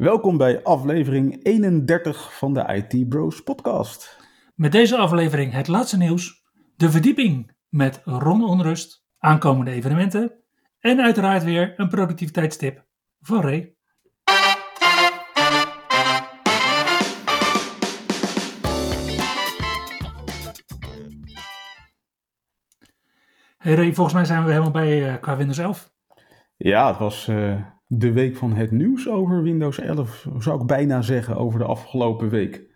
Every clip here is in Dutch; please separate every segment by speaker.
Speaker 1: Welkom bij aflevering 31 van de IT Bros podcast.
Speaker 2: Met deze aflevering het laatste nieuws, de verdieping met Ron Onrust, aankomende evenementen en uiteraard weer een productiviteitstip van Ray. Hey Ray, volgens mij zijn we helemaal bij uh, qua Windows 11.
Speaker 1: Ja, het was uh, de week van het nieuws over Windows 11, zou ik bijna zeggen, over de afgelopen week.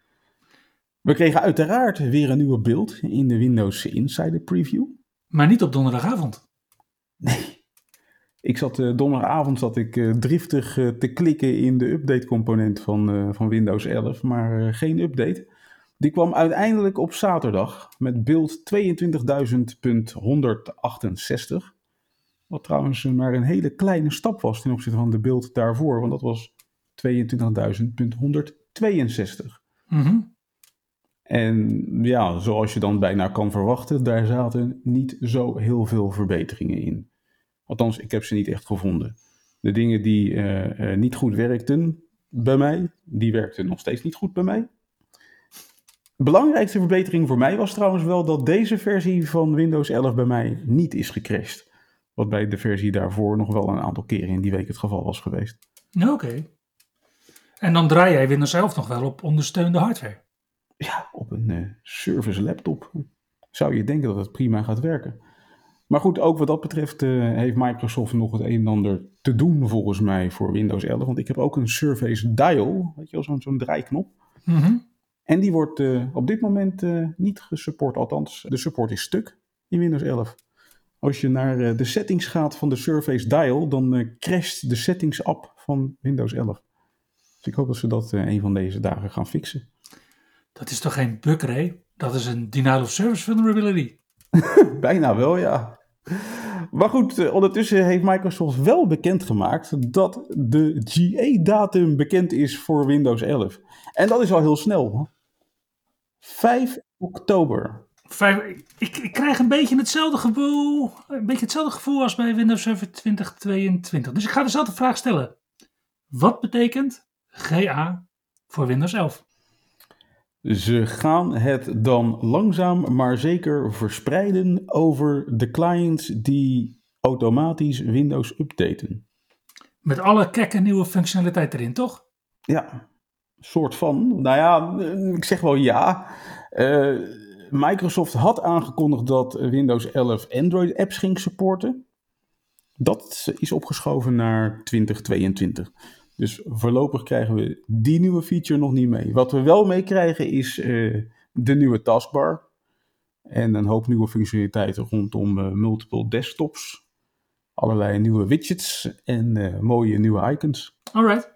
Speaker 1: We kregen uiteraard weer een nieuwe beeld in de Windows Insider Preview.
Speaker 2: Maar niet op donderdagavond.
Speaker 1: Nee. Ik zat uh, donderdagavond zat ik uh, driftig uh, te klikken in de update component van, van Windows 11, maar geen update. Die kwam uiteindelijk op zaterdag met beeld 22.168. Wat trouwens maar een hele kleine stap was ten opzichte van de beeld daarvoor, want dat was 22.162.
Speaker 2: Mm
Speaker 1: En ja, zoals je dan bijna kan verwachten, daar zaten niet zo heel veel verbeteringen in. Althans, ik heb ze niet echt gevonden. De dingen die uh, uh, niet goed werkten bij mij, die werkten nog steeds niet goed bij mij. Belangrijkste verbetering voor mij was trouwens wel dat deze versie van Windows 11 bij mij niet is gecrashed. Wat bij de versie daarvoor nog wel een aantal keren in die week het geval was geweest.
Speaker 2: Oké. Okay. En dan draai jij Windows 11 nog wel op ondersteunde hardware?
Speaker 1: Ja, op een uh, service laptop zou je denken dat het prima gaat werken. Maar goed, ook wat dat betreft uh, heeft Microsoft nog het een en ander te doen volgens mij voor Windows 11. Want ik heb ook een Surface Dial, weet je wel, zo'n zo'n draaiknop.
Speaker 2: Mm -hmm.
Speaker 1: En die wordt uh, op dit moment uh, niet gesupport, althans de support is stuk in Windows 11. Als je naar uh, de settings gaat van de Surface Dial, dan crasht de settings app van Windows 11. Dus ik hoop dat ze dat een van deze dagen gaan fixen.
Speaker 2: Dat is toch geen bug, Ray? Dat is een denial of service vulnerability.
Speaker 1: Bijna wel, ja. Maar goed, ondertussen heeft Microsoft wel bekendgemaakt dat de GA-datum bekend is voor Windows 11. En dat is al heel snel. 5 oktober.
Speaker 2: Vijf, ik, ik, krijg een beetje hetzelfde gevoel, een beetje hetzelfde gevoel als bij Windows Server 2022. Dus ik ga dezelfde vraag stellen. Wat betekent GA voor Windows 11?
Speaker 1: Ze gaan het dan langzaam maar zeker verspreiden over de clients die automatisch Windows updaten.
Speaker 2: Met alle kekke nieuwe functionaliteit erin, toch?
Speaker 1: Ja, soort van. Nou ja, ik zeg wel ja. Uh, Microsoft had aangekondigd dat Windows 11 Android apps ging supporten. Dat is opgeschoven naar 2022. Dus voorlopig krijgen we die nieuwe feature nog niet mee. Wat we wel mee krijgen is uh, de nieuwe taskbar. En een hoop nieuwe functionaliteiten rondom uh, multiple desktops. Allerlei nieuwe widgets en uh, mooie nieuwe icons.
Speaker 2: Alright.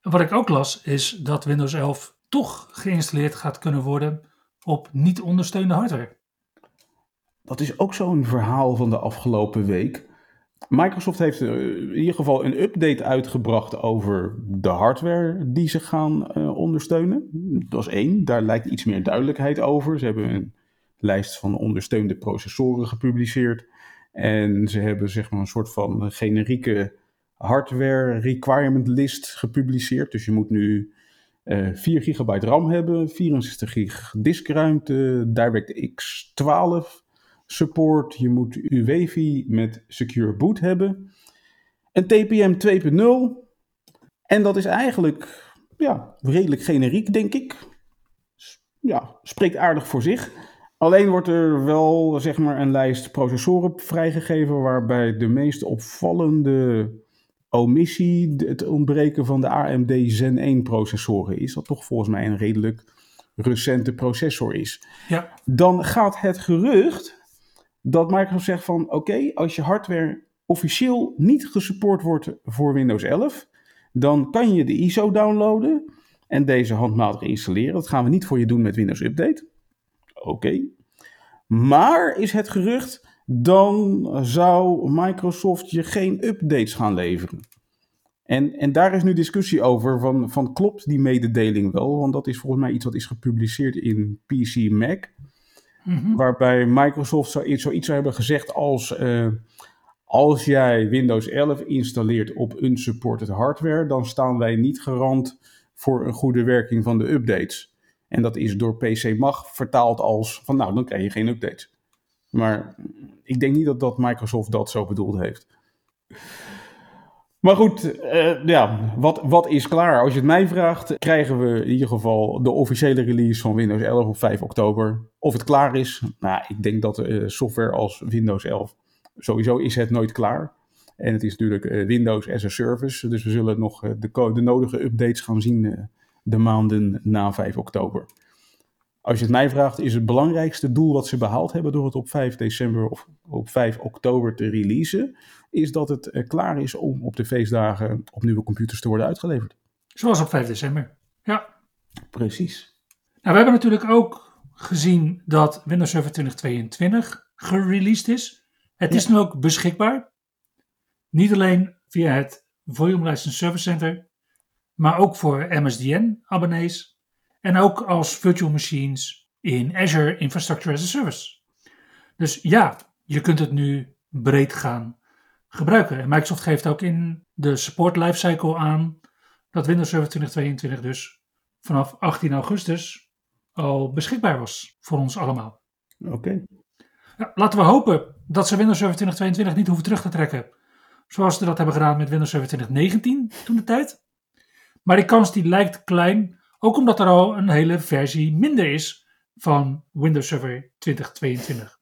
Speaker 2: Wat ik ook las is dat Windows 11 toch geïnstalleerd gaat kunnen worden op niet ondersteunde hardware.
Speaker 1: Dat is ook zo'n verhaal van de afgelopen week. Microsoft heeft in ieder geval een update uitgebracht over de hardware die ze gaan uh, ondersteunen. Dat is één, daar lijkt iets meer duidelijkheid over. Ze hebben een lijst van ondersteunde processoren gepubliceerd. En ze hebben zeg maar een soort van generieke hardware requirement list gepubliceerd. Dus je moet nu uh, 4 gigabyte RAM hebben, 64 gig diskruimte, DirectX 12 support. Je moet UWFI met Secure Boot hebben. Een TPM 2.0. En dat is eigenlijk ja, redelijk generiek, denk ik. Ja, spreekt aardig voor zich. Alleen wordt er wel zeg maar, een lijst processoren vrijgegeven waarbij de meest opvallende omissie het ontbreken van de AMD Zen 1 processoren is. Dat toch volgens mij een redelijk recente processor is.
Speaker 2: Ja.
Speaker 1: Dan gaat het gerucht dat Microsoft zegt van oké, okay, als je hardware officieel niet gesupport wordt voor Windows 11, dan kan je de ISO downloaden en deze handmatig installeren. Dat gaan we niet voor je doen met Windows Update. Oké. Maar is het gerucht, dan zou Microsoft je geen updates gaan leveren. En, en daar is nu discussie over van, van klopt die mededeling wel? Want dat is volgens mij iets wat is gepubliceerd in PC Mac.
Speaker 2: Mhm.
Speaker 1: Waarbij Microsoft zoiets, zoiets zou hebben gezegd als... eh, als jij Windows 11 installeert op unsupported hardware... dan staan wij niet garant voor een goede werking van de updates. En dat is door PC Mag vertaald als van nou, dan krijg je geen updates. Maar ik denk niet dat, dat Microsoft dat zo bedoeld heeft. Maar goed, eh, ja, wat, wat is klaar? Als je het mij vraagt, krijgen we in ieder geval de officiële release van Windows 11 op 5 oktober. Of het klaar is, nou, ik denk dat eh, software als Windows 11, sowieso is het nooit klaar. En het is natuurlijk eh, Windows as a service, dus we zullen nog de, de nodige updates gaan zien de maanden na 5 oktober. Als je het mij vraagt, is het belangrijkste doel wat ze behaald hebben door het op 5 december of op 5 oktober te releasen, is dat het eh, klaar is om op de feestdagen op nieuwe computers te worden uitgeleverd.
Speaker 2: Zoals op 5 december. Ja.
Speaker 1: Precies.
Speaker 2: Nou, we hebben natuurlijk ook gezien dat Windows Server 2022 gereleased is. Het is nu ook beschikbaar. Niet alleen via het Volume License Service Center, maar ook voor MSDN-abonnees en ook als virtual machines in Azure Infrastructure as a Service. Dus ja, je kunt het nu breed gaan gebruiken. En Microsoft geeft ook in de support lifecycle aan dat Windows Server 2022 dus vanaf 18 augustus al beschikbaar was voor ons allemaal.
Speaker 1: Oké.
Speaker 2: Ja, laten we hopen dat ze Windows Server 2022 niet hoeven terug te trekken. Zoals ze dat hebben gedaan met Windows Server 2019 toen de tijd. Maar die kans die lijkt klein, ook omdat er al een hele versie minder is van Windows Server 2022.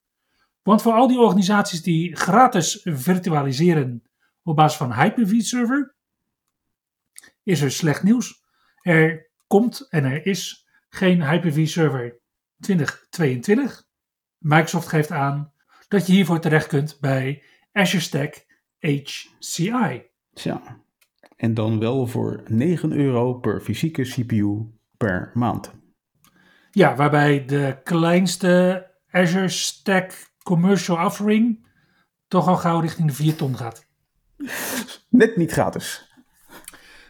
Speaker 2: Want voor al die organisaties die gratis virtualiseren op basis van Hyper-V Server, is er slecht nieuws. Er komt en er is geen Hyper-V Server 2022. Microsoft geeft aan dat je hiervoor terecht kunt bij Azure Stack HCI.
Speaker 1: Tja. En dan wel voor 9 euro per fysieke CPU per maand.
Speaker 2: Ja, waarbij de kleinste Azure Stack commercial offering toch al gauw richting de 4 ton gaat.
Speaker 1: Net niet gratis.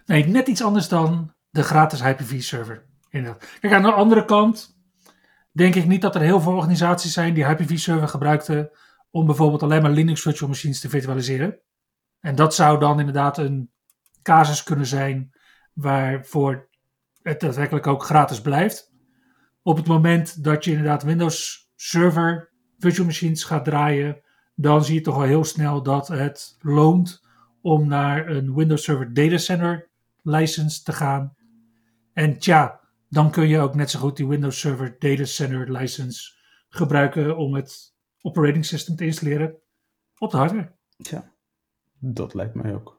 Speaker 2: Nee, net iets anders dan de gratis Hyper-V server. Inderdaad. Kijk, aan de andere kant denk ik niet dat er heel veel organisaties zijn die Hyper-V server gebruikten om bijvoorbeeld alleen maar Linux virtual machines te virtualiseren. En dat zou dan inderdaad een casus kunnen zijn waarvoor het daadwerkelijk ook gratis blijft. Op het moment dat je inderdaad Windows Server virtual machines gaat draaien, dan zie je toch wel heel snel dat het loont om naar een Windows Server Data Center license te gaan. En tja, dan kun je ook net zo goed die Windows Server Data Center license gebruiken om het operating system te installeren op de hardware.
Speaker 1: Tja, dat lijkt mij ook.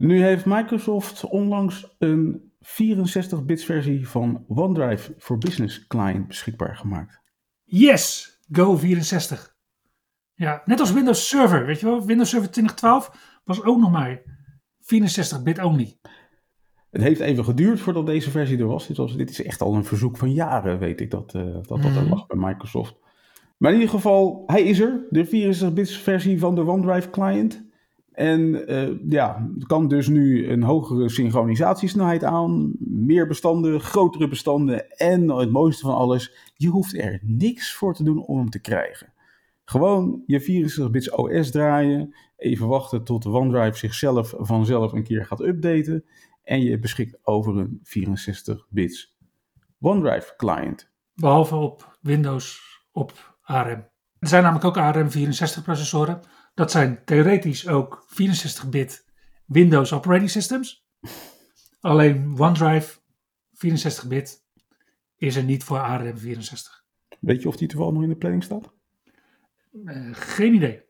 Speaker 1: Nu heeft Microsoft onlangs een 64-bits versie van OneDrive voor Business Client beschikbaar gemaakt.
Speaker 2: Yes, Go 64. Ja, net als Windows Server, weet je wel. Windows Server 2012 was ook nog maar 64-bit only.
Speaker 1: Het heeft even geduurd voordat deze versie er was. Dit, was, dit is echt al een verzoek van jaren, weet ik, dat eh, dat, dat er
Speaker 2: Mhm.
Speaker 1: lag bij Microsoft. Maar in ieder geval, hij is er. De 64-bits versie van de OneDrive client. En eh, ja, kan dus nu een hogere synchronisatiesnelheid aan. Meer bestanden, grotere bestanden. En het mooiste van alles, je hoeft er niks voor te doen om hem te krijgen. Gewoon je 64-bits OS draaien. Even wachten tot OneDrive zichzelf vanzelf een keer gaat updaten. En je beschikt over een 64-bits OneDrive client.
Speaker 2: Behalve op Windows op ARM. Er zijn namelijk ook ARM64 processoren. Dat zijn theoretisch ook 64-bit Windows operating systems. Alleen OneDrive 64-bit is er niet voor ARM64.
Speaker 1: Weet je of die toevallig nog in de planning staat?
Speaker 2: Eh, geen idee.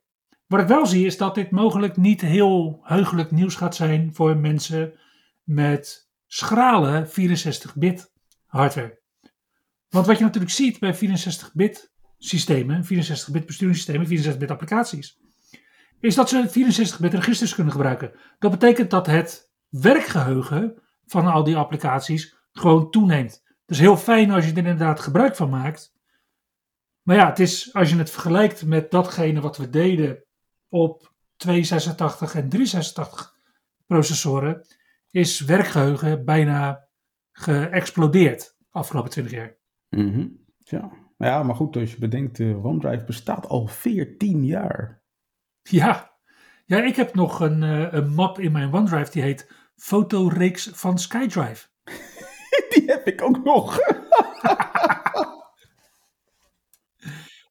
Speaker 2: Wat ik wel zie is dat dit mogelijk niet heel heugelijk nieuws gaat zijn voor mensen met schrale 64-bit hardware. Want wat je natuurlijk ziet bij 64-bit systemen, 64-bit besturingssystemen, 64-bit applicaties, is dat ze 64-bit registers kunnen gebruiken. Dat betekent dat het werkgeheugen van al die applicaties gewoon toeneemt. Dus heel fijn als je er inderdaad gebruik van maakt. Maar ja, het is, als je het vergelijkt met datgene wat we deden op 286 en 386 processoren, is werkgeheugen bijna geëxplodeerd afgelopen 20 jaar.
Speaker 1: Mhm. Ja. Ja, maar goed, als je bedenkt, de OneDrive bestaat al 14 jaar.
Speaker 2: Ja, ja ik heb nog een, eh, een map in mijn OneDrive die heet Fotoreeks van SkyDrive.
Speaker 1: Die heb ik ook nog.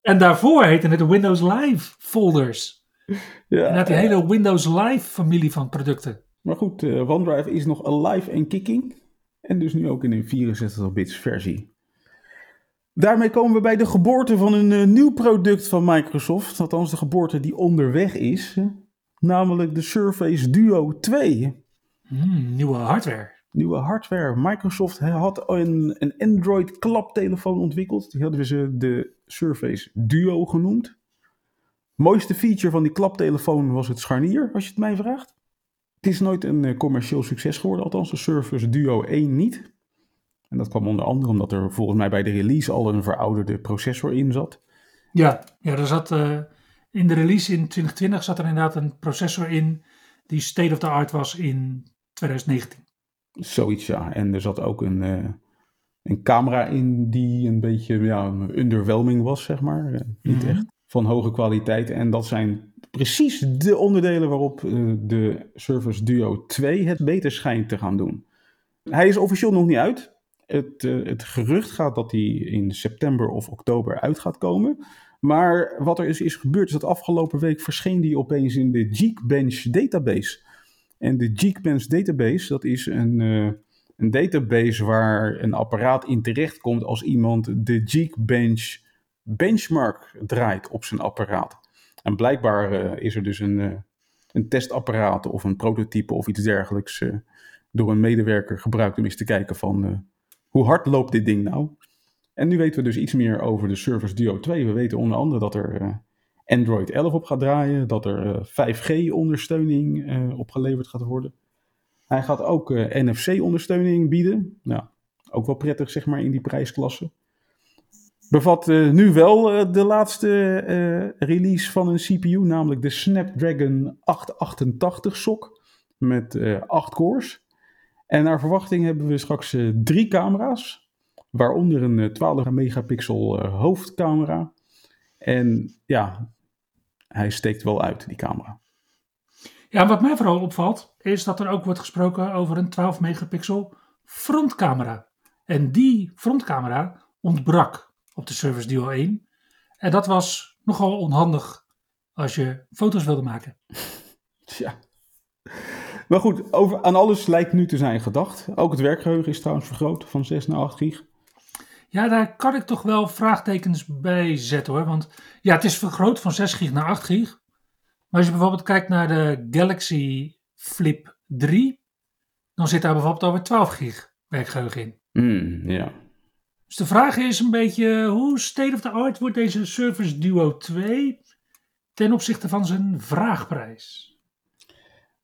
Speaker 2: En daarvoor heette het Windows Live folders.
Speaker 1: Ja,
Speaker 2: En had die hele Windows Live familie van producten.
Speaker 1: Maar goed, eh, OneDrive is nog alive en kicking. En dus nu ook in een 64-bits versie. Daarmee komen we bij de geboorte van een eh, nieuw product van Microsoft. Althans, de geboorte die onderweg is. Namelijk de Surface Duo 2.
Speaker 2: Hmm, nieuwe hardware.
Speaker 1: Nieuwe hardware. Microsoft had een, een Android klaptelefoon ontwikkeld. Die hadden ze de Surface Duo genoemd. Mooiste feature van die klaptelefoon was het scharnier, als je het mij vraagt. Het is nooit een eh, commercieel succes geworden, althans de Surface Duo 1 niet. En dat kwam onder andere omdat er volgens mij bij de release al een verouderde processor in zat.
Speaker 2: Ja, ja er zat, eh, in de release in 2020 zat er inderdaad een processor in die state of the art was in 2019.
Speaker 1: Zoiets, ja. En er zat ook een, eh, een camera in die een beetje ja, underwhelming was, zeg maar. Eh, niet
Speaker 2: Mhm.
Speaker 1: echt van hoge kwaliteit. En dat zijn precies de onderdelen waarop de Surface Duo 2 het beter schijnt te gaan doen. Hij is officieel nog niet uit. Het, eh, het gerucht gaat dat hij in september of oktober uit gaat komen. Maar wat er is, is gebeurd is dat afgelopen week verscheen die opeens in de Geekbench database. En de Geekbench database, dat is een, eh, een database waar een apparaat in terechtkomt als iemand de Geekbench benchmark draait op zijn apparaat. En blijkbaar eh, is er dus een, eh, een testapparaat of een prototype of iets dergelijks door een medewerker gebruikt om eens te kijken van hoe hard loopt dit ding nou? En nu weten we dus iets meer over de Surface Duo 2. We weten onder andere dat er eh, Android 11 op gaat draaien, dat er 5G-ondersteuning opgeleverd gaat worden. Hij gaat ook eh, NFC-ondersteuning bieden. Nou, ook wel prettig zeg maar in die prijsklasse. Bevat eh, nu wel eh, de laatste eh, release van een CPU, namelijk de Snapdragon 888 SoC met eh 8 cores. En naar verwachting hebben we straks eh, drie camera's, waaronder een eh, 12 megapixel eh, hoofdcamera. En ja, hij steekt wel uit, die camera.
Speaker 2: Ja, wat mij vooral opvalt, is dat er ook wordt gesproken over een 12 megapixel frontcamera. En die frontcamera ontbrak op de Surface Duo 1. En dat was nogal onhandig als je foto's wilde maken.
Speaker 1: Tja. Maar goed, over, aan alles lijkt nu te zijn gedacht. Ook het werkgeheugen is trouwens vergroot van 6 naar 8 gig.
Speaker 2: Ja, daar kan ik toch wel vraagtekens bij zetten hoor. Want ja, het is vergroot van 6 gig naar 8 gig. Maar als je bijvoorbeeld kijkt naar de Galaxy Flip 3, dan zit daar bijvoorbeeld over 12 gig werkgeheugen in.
Speaker 1: Hmm, ja.
Speaker 2: Dus de vraag is een beetje, hoe state of the art wordt deze Surface Duo 2 ten opzichte van zijn vraagprijs?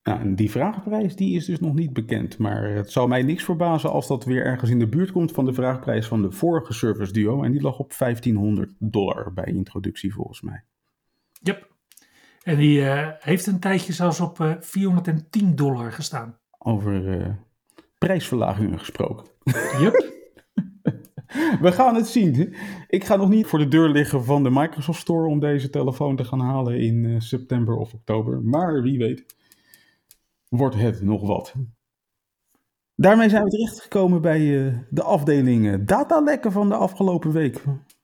Speaker 1: Nou, en die vraagprijs die is dus nog niet bekend. Maar het zou mij niks verbazen als dat weer ergens in de buurt komt van de vraagprijs van de vorige Surface Duo. En die lag op 1500 dollar bij introductie volgens mij.
Speaker 2: Yep. En die eh, heeft een tijdje zelfs op eh, 410 dollar gestaan.
Speaker 1: Over eh, prijsverlagingen gesproken.
Speaker 2: Yep.
Speaker 1: We gaan het zien. Ik ga nog niet voor de deur liggen van de Microsoft Store om deze telefoon te gaan halen in september of oktober. Maar wie weet, wordt het nog wat. Daarmee zijn we terechtgekomen bij eh, de afdeling eh, datalekken van de afgelopen week.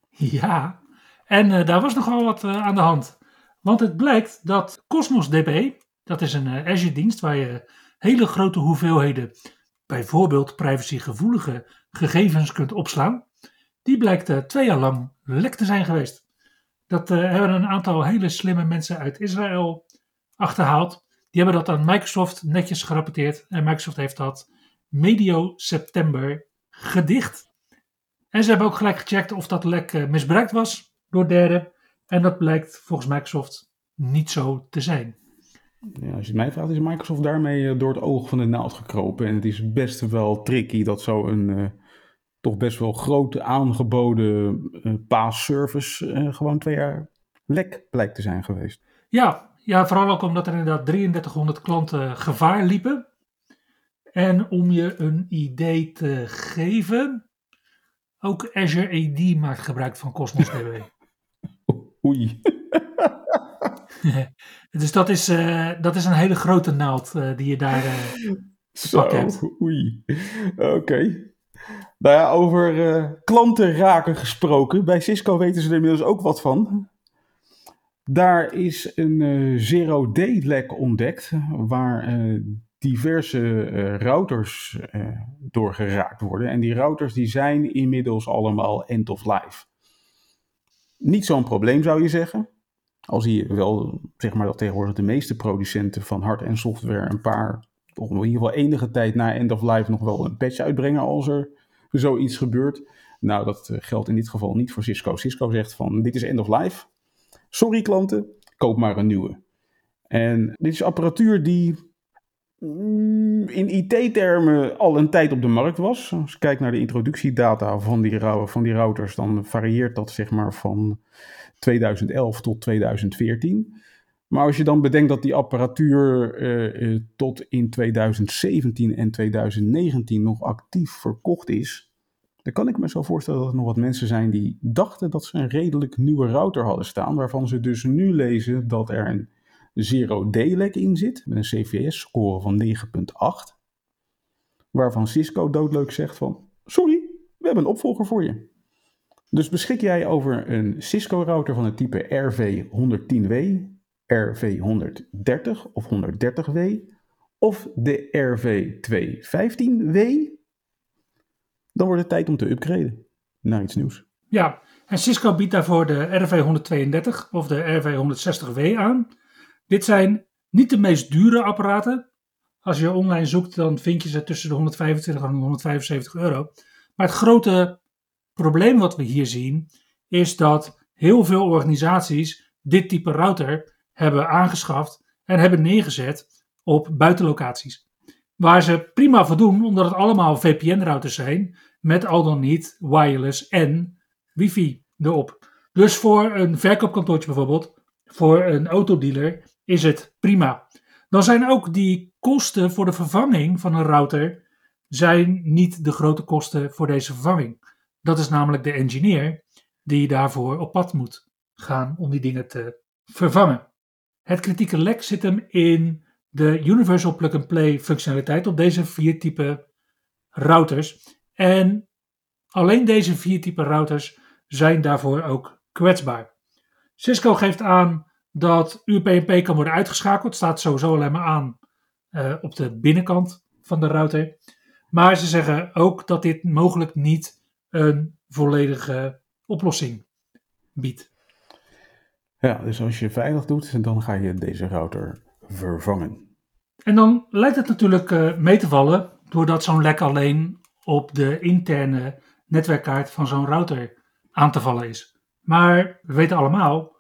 Speaker 2: Ja, en eh, daar was nogal wat eh, aan de hand. Want het blijkt dat Cosmos DB, dat is een eh, Azure-dienst waar je hele grote hoeveelheden, bijvoorbeeld privacygevoelige gegevens kunt opslaan, die blijkt twee jaar lang lek te zijn geweest. Dat eh, hebben een aantal hele slimme mensen uit Israël achterhaald. Die hebben dat aan Microsoft netjes gerapporteerd en Microsoft heeft dat medio september gedicht. En ze hebben ook gelijk gecheckt of dat lek eh, misbruikt was door derden. En dat blijkt volgens Microsoft niet zo te zijn.
Speaker 1: Ja, als je het mij vraagt, is Microsoft daarmee eh, door het oog van de naald gekropen. En het is best wel tricky dat zo'n uh, toch best wel grote aangeboden uh, PaaS-service uh, gewoon twee jaar lek blijkt te zijn geweest.
Speaker 2: Ja, ja, vooral ook omdat er inderdaad 3300 klanten gevaar liepen. En om je een idee te geven, ook Azure AD maakt gebruik van Cosmos DB.
Speaker 1: Oei.
Speaker 2: dus dat is, uh, dat is een hele grote naald uh, die je daar uh,
Speaker 1: Zo, hebt. Oei. Oké. Okay. Nou ja, over klanten raken gesproken. Bij Cisco weten ze er inmiddels ook wat van. Daar is een zero-day-lek ontdekt, waar diverse routers door geraakt worden. En die routers die zijn inmiddels allemaal end of life. Niet zo'n probleem zou je zeggen. Al zie je wel, zeg maar, dat tegenwoordig de meeste producenten van hard- en software een paar, in ieder geval enige tijd na end of life nog wel een patch uitbrengen als er zoiets gebeurt. Nou, dat geldt in dit geval niet voor Cisco. Cisco zegt van, dit is end of life. Sorry klanten, koop maar een nieuwe. En dit is apparatuur die mm, in IT-termen al een tijd op de markt was. Als je kijkt naar de introductiedata van die, van die routers, dan varieert dat zeg maar van 2011 tot 2014. Maar als je dan bedenkt dat die apparatuur uh, uh, tot in 2017 en 2019 nog actief verkocht is, dan kan ik me zo voorstellen dat er nog wat mensen zijn die dachten dat ze een redelijk nieuwe router hadden staan, waarvan ze dus nu lezen dat er een zero-day-lek in zit, met een CVS-score van 9.8, waarvan Cisco doodleuk zegt van, sorry, we hebben een opvolger voor je. Dus beschik jij over een Cisco-router van het type RV110W, RV130 of 130W of de RV215W, dan wordt het tijd om te upgraden naar iets nieuws.
Speaker 2: Ja, en Cisco biedt daarvoor de RV132 of de RV160W aan. Dit zijn niet de meest dure apparaten. Als je online zoekt, dan vind je ze tussen de 125 en 175 euro. Maar het grote probleem wat we hier zien is dat heel veel organisaties dit type router hebben aangeschaft en hebben neergezet op buitenlocaties. Waar ze prima voor doen, omdat het allemaal VPN-routers zijn met al dan niet wireless en wifi erop. Dus voor een verkoopkantoortje bijvoorbeeld, voor een autodealer, is het prima. Dan zijn ook die kosten voor de vervanging van een router zijn niet de grote kosten voor deze vervanging. Dat is namelijk de engineer die daarvoor op pad moet gaan om die dingen te vervangen. Het kritieke lek zit hem in de Universal Plug-and-Play functionaliteit op deze vier type routers. En alleen deze vier type routers zijn daarvoor ook kwetsbaar. Cisco geeft aan dat UPnP kan worden uitgeschakeld. Staat sowieso alleen maar aan uh, op de binnenkant van de router. Maar ze zeggen ook dat dit mogelijk niet een volledige oplossing biedt.
Speaker 1: Ja, dus als je veilig doet, dan ga je deze router vervangen.
Speaker 2: En dan lijkt het natuurlijk uh, mee te vallen, doordat zo'n lek alleen op de interne netwerkkaart van zo'n router aan te vallen is. Maar we weten allemaal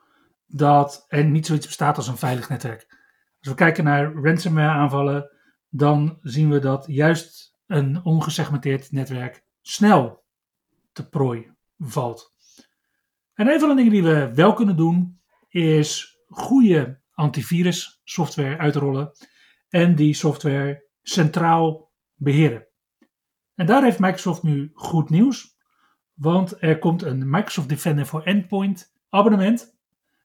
Speaker 2: dat er niet zoiets bestaat als een veilig netwerk. Als we kijken naar ransomware aanvallen, dan zien we dat juist een ongesegmenteerd netwerk snel te prooi valt. En een van de dingen die we wel kunnen doen, is goede antivirus software uitrollen en die software centraal beheren. En daar heeft Microsoft nu goed nieuws, want er komt een Microsoft Defender voor Endpoint abonnement.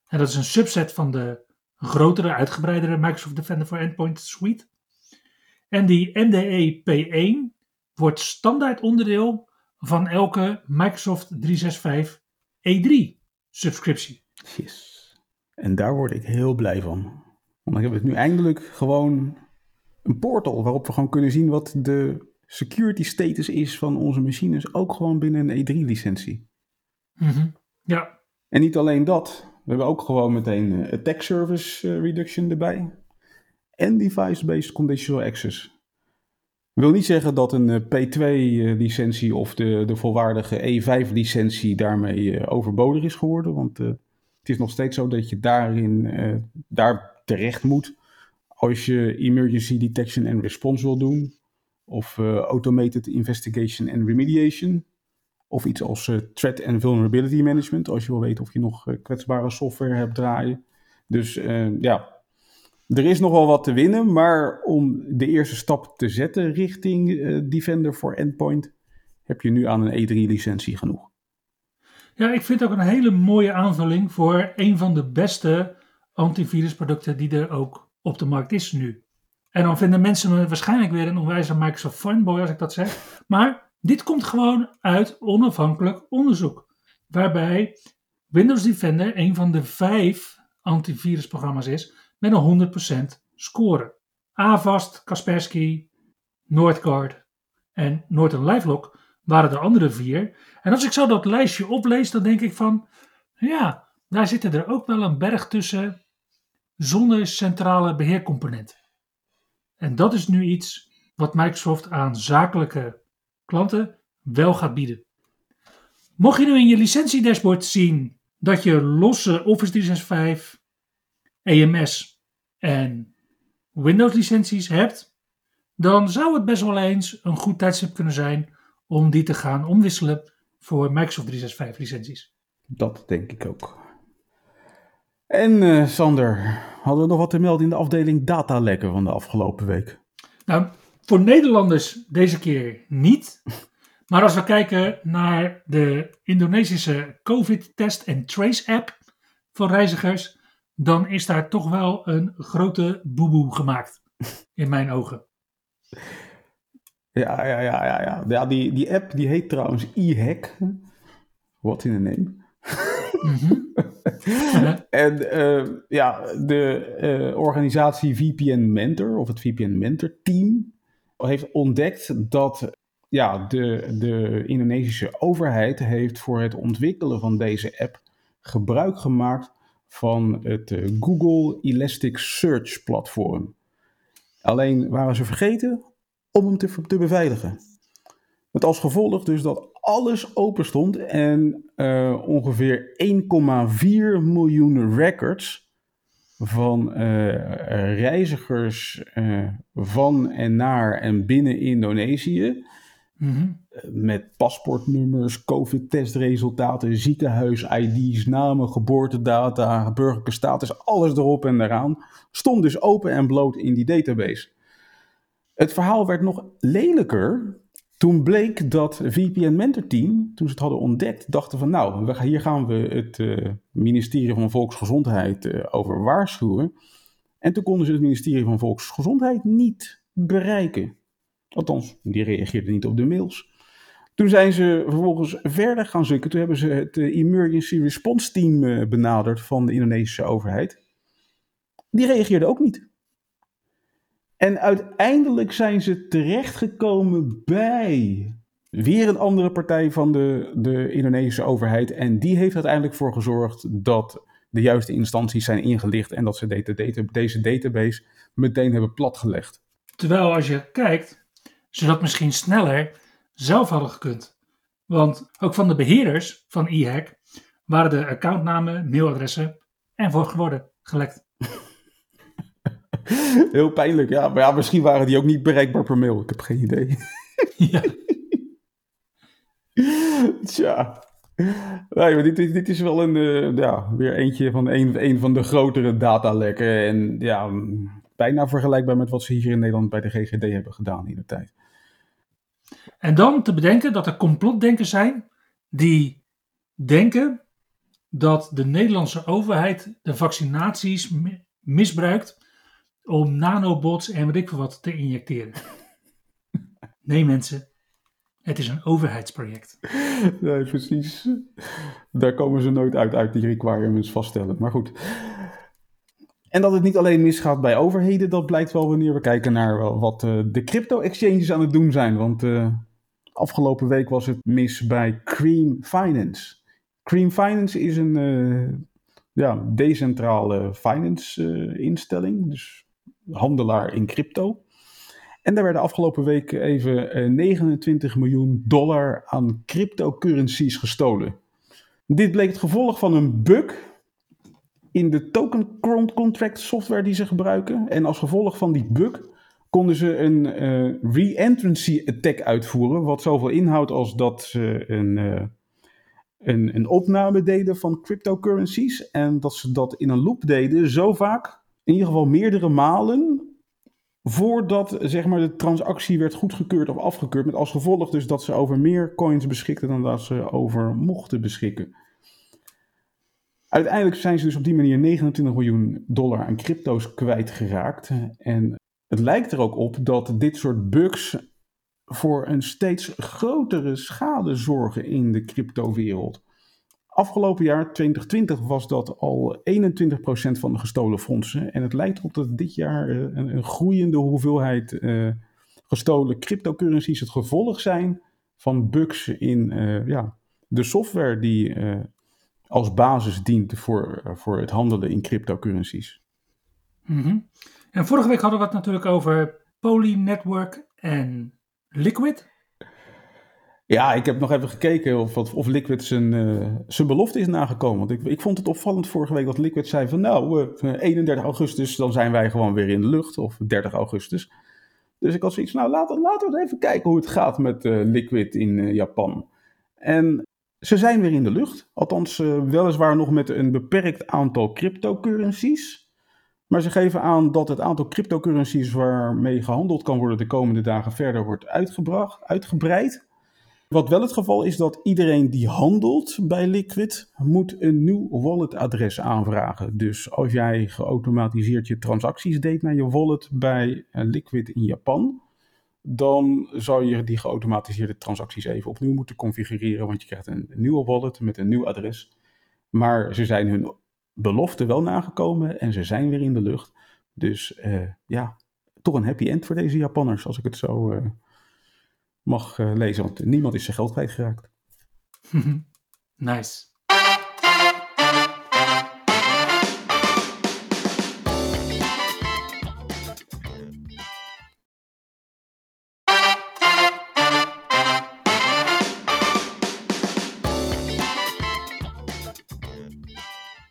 Speaker 2: En dat is een subset van de grotere, uitgebreidere Microsoft Defender for Endpoint suite. En die MDE P1 wordt standaard onderdeel van elke Microsoft 365 E3 subscriptie.
Speaker 1: Yes. En daar word ik heel blij van. Want dan hebben we nu eindelijk gewoon een portal waarop we gewoon kunnen zien wat de security status is van onze machines, ook gewoon binnen een E3-licentie.
Speaker 2: Mm Ja.
Speaker 1: En niet alleen dat, we hebben ook gewoon meteen attack service eh, reduction erbij. En device-based conditional access wil niet zeggen dat een eh, P2-licentie of de, de volwaardige E5-licentie daarmee eh, overbodig is geworden. Want het is nog steeds zo dat je daarin daar terecht moet als je emergency detection and response wil doen, of uh, automated investigation and remediation, of iets als uh, threat and vulnerability management, als je wil weten of je nog kwetsbare software hebt draaien. Dus ja, er is nog wel wat te winnen, maar om de eerste stap te zetten richting Defender for Endpoint, heb je nu aan een E3-licentie genoeg.
Speaker 2: Ja, ik vind het ook een hele mooie aanvulling voor een van de beste antivirusproducten die er ook op de markt is nu. En dan vinden mensen me waarschijnlijk weer een onwijze Microsoft fanboy als ik dat zeg. Maar dit komt gewoon uit onafhankelijk onderzoek. Waarbij Windows Defender een van de vijf antivirusprogramma's is met een 100% score. Avast, Kaspersky, Northgard en Norton LifeLock waren de andere vier. En als ik zo dat lijstje oplees, dan denk ik van, ja, daar zitten er ook wel een berg tussen zonder centrale beheercomponent. En dat is nu iets wat Microsoft aan zakelijke klanten wel gaat bieden. Mocht je nu in je licentiedashboard zien dat je losse Office 365, EMS en Windows licenties hebt, dan zou het best wel eens een goed tijdstip kunnen zijn om die te gaan omwisselen voor Microsoft 365 licenties.
Speaker 1: Dat denk ik ook. En uh, Sander, hadden we nog wat te melden in de afdeling datalekken van de afgelopen week?
Speaker 2: Nou, voor Nederlanders deze keer niet. Maar als we kijken naar de Indonesische COVID-test en trace-app van reizigers, dan is daar toch wel een grote boeboe gemaakt, in mijn ogen.
Speaker 1: Ja, ja, ja, ja, ja. ja die, die app die heet trouwens e-hack. What in the name? Mm en uh, ja, de uh, organisatie VPN Mentor, of het VPN Mentor team, heeft ontdekt dat ja, de, de Indonesische overheid heeft voor het ontwikkelen van deze app gebruik gemaakt van het uh, Google Elasticsearch platform. Alleen waren ze vergeten om hem te, te beveiligen. Met als gevolg dus dat alles open stond en uh, ongeveer 1,4 miljoen records van uh, reizigers uh, van en naar en binnen Indonesië. Mm-hmm. Met paspoortnummers, COVID-testresultaten, ziekenhuis-ID's, namen, geboortedata, burgerlijke status, alles erop en eraan. Stond dus open en bloot in die database. Het verhaal werd nog lelijker toen bleek dat VPN Mentor Team, toen ze het hadden ontdekt, dachten van nou, hier gaan we het uh, ministerie van Volksgezondheid uh, over waarschuwen. En toen konden ze het ministerie van Volksgezondheid niet bereiken. Althans, die reageerden niet op de mails. Toen zijn ze vervolgens verder gaan zoeken. Toen hebben ze het uh, Emergency Response Team benaderd van de Indonesische overheid. Die reageerden ook niet. En uiteindelijk zijn ze terechtgekomen bij weer een andere partij van de, de Indonesische overheid. En die heeft uiteindelijk voor gezorgd dat de juiste instanties zijn ingelicht en dat ze deze database meteen hebben platgelegd.
Speaker 2: Terwijl als je kijkt, ze dat misschien sneller zelf hadden gekund. Want ook van de beheerders van eHack waren de accountnamen, mailadressen en voor geworden gelekt.
Speaker 1: Heel pijnlijk, ja. Maar ja, misschien waren die ook niet bereikbaar per mail. Ik heb geen idee. Ja. Tja. Nee, maar dit, dit, is wel een, uh, ja, weer eentje van een, een van de grotere datalekken. En ja, bijna vergelijkbaar met wat ze hier in Nederland bij de GGD hebben gedaan in de tijd.
Speaker 2: En dan te bedenken dat er complotdenkers zijn die denken dat de Nederlandse overheid de vaccinaties misbruikt om nanobots en weet ik veel wat te injecteren. Nee mensen, het is een overheidsproject.
Speaker 1: Nee, precies. Daar komen ze nooit uit, uit die requirements vaststellen. Maar goed. En dat het niet alleen misgaat bij overheden, dat blijkt wel wanneer we kijken naar wat uh, de crypto-exchanges aan het doen zijn. Want uh, afgelopen week was het mis bij Cream Finance. Cream Finance is een uh, ja, decentrale finance instelling. Dus handelaar in crypto. En daar werden afgelopen week even 29 eh, miljoen dollar aan cryptocurrencies gestolen. Dit bleek het gevolg van een bug in de token contract software die ze gebruiken. En als gevolg van die bug konden ze een uh, re-entrancy attack uitvoeren. Wat zoveel inhoudt als dat ze een, uh, een, een opname deden van cryptocurrencies. En dat ze dat in een loop deden zo vaak, in ieder geval meerdere malen, voordat zeg maar, de transactie werd goedgekeurd of afgekeurd. Met als gevolg dus dat ze over meer coins beschikten dan dat ze over mochten beschikken. Uiteindelijk zijn ze dus op die manier 29 miljoen dollar aan crypto's kwijtgeraakt. En het lijkt er ook op dat dit soort bugs voor een steeds grotere schade zorgen in de cryptowereld. Afgelopen jaar, 2020, was dat al 21% van de gestolen fondsen. En het lijkt erop dat dit jaar eh, een, een groeiende hoeveelheid uh, gestolen cryptocurrencies het gevolg zijn van bugs in uh, ja, de software die als basis dient voor, voor het handelen in cryptocurrencies.
Speaker 2: -hmm. En vorige week hadden we het natuurlijk over Poly Network en Liquid.
Speaker 1: Ja, ik heb nog even gekeken of, of Liquid zijn, uh, zijn belofte is nagekomen. Want ik, ik vond het opvallend vorige week dat Liquid zei van nou, uh, 31 augustus, dan zijn wij gewoon weer in de lucht. Of 30 augustus. Dus ik had zoiets nou laten, laten we even kijken hoe het gaat met Liquid in Japan. En ze zijn weer in de lucht. Althans, weliswaar nog met een beperkt aantal cryptocurrencies. Maar ze geven aan dat het aantal cryptocurrencies waarmee gehandeld kan worden de komende dagen verder wordt uitgebracht, uitgebreid. Wat wel het geval is dat iedereen die handelt bij Liquid moet een nieuw walletadres aanvragen. Dus als jij geautomatiseerd je transacties deed naar je wallet bij Liquid in Japan, dan zou je die geautomatiseerde transacties even opnieuw moeten configureren, want je krijgt een nieuwe wallet met een nieuw adres. Maar ze zijn hun belofte wel nagekomen en ze zijn weer in de lucht. Dus uh, ja, toch een happy end voor deze Japanners, als ik het zo uh, mag uh, lezen. Want niemand is zijn geld kwijtgeraakt.
Speaker 2: nice.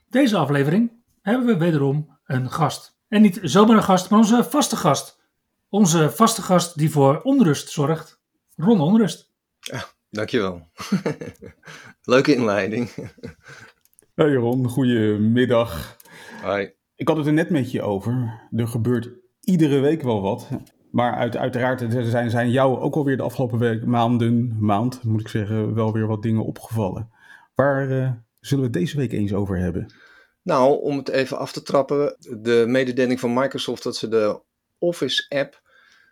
Speaker 2: Deze aflevering hebben we wederom een gast. En niet zomaar een gast, maar onze vaste gast. Onze vaste gast die voor onrust zorgt. Ron Onrust.
Speaker 3: Ja, dankjewel. Leuke inleiding.
Speaker 1: Hey Ron, goedemiddag.
Speaker 3: Hoi.
Speaker 1: Ik had het er net met je over. Er gebeurt iedere week wel wat. Maar uit, uiteraard zijn, zijn jou ook alweer de afgelopen week, maanden, maand moet ik zeggen, wel weer wat dingen opgevallen. Waar uh, zullen we het deze week eens over hebben?
Speaker 3: Nou, om het even af te trappen, de mededeling van Microsoft dat ze de Office app,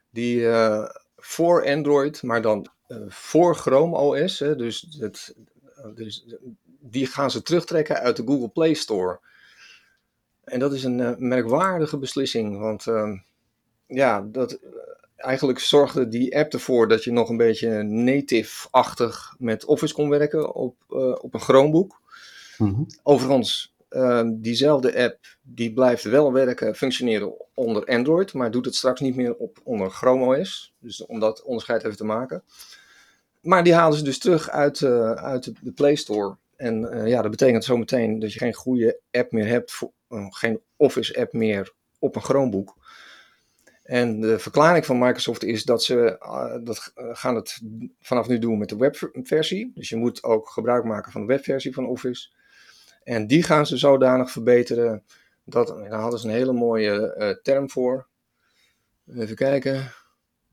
Speaker 3: die uh, voor Android, maar dan uh, voor Chrome OS, hè, dus, het, dus die gaan ze terugtrekken uit de Google Play Store. En dat is een uh, merkwaardige beslissing, want ehm, ja, dat, eigenlijk zorgde die app ervoor dat je nog een beetje native-achtig met Office kon werken op, op een Chromebook. Mm -hmm. Overigens, uh, diezelfde app die blijft wel werken, functioneren onder Android, maar doet het straks niet meer op onder Chrome OS. Dus om dat onderscheid even te maken. Maar die halen ze dus terug uit, uh, uit de Play Store. En uh, ja, dat betekent zometeen dat je geen goede app meer hebt, voor, geen Office app meer op een Chromebook. En de verklaring van Microsoft is dat ze dat gaan het vanaf nu doen met de webversie. Dus je moet ook gebruik maken van de webversie van Office. En die gaan ze zodanig verbeteren. Dat, daar hadden ze een hele mooie uh, term voor. Even kijken.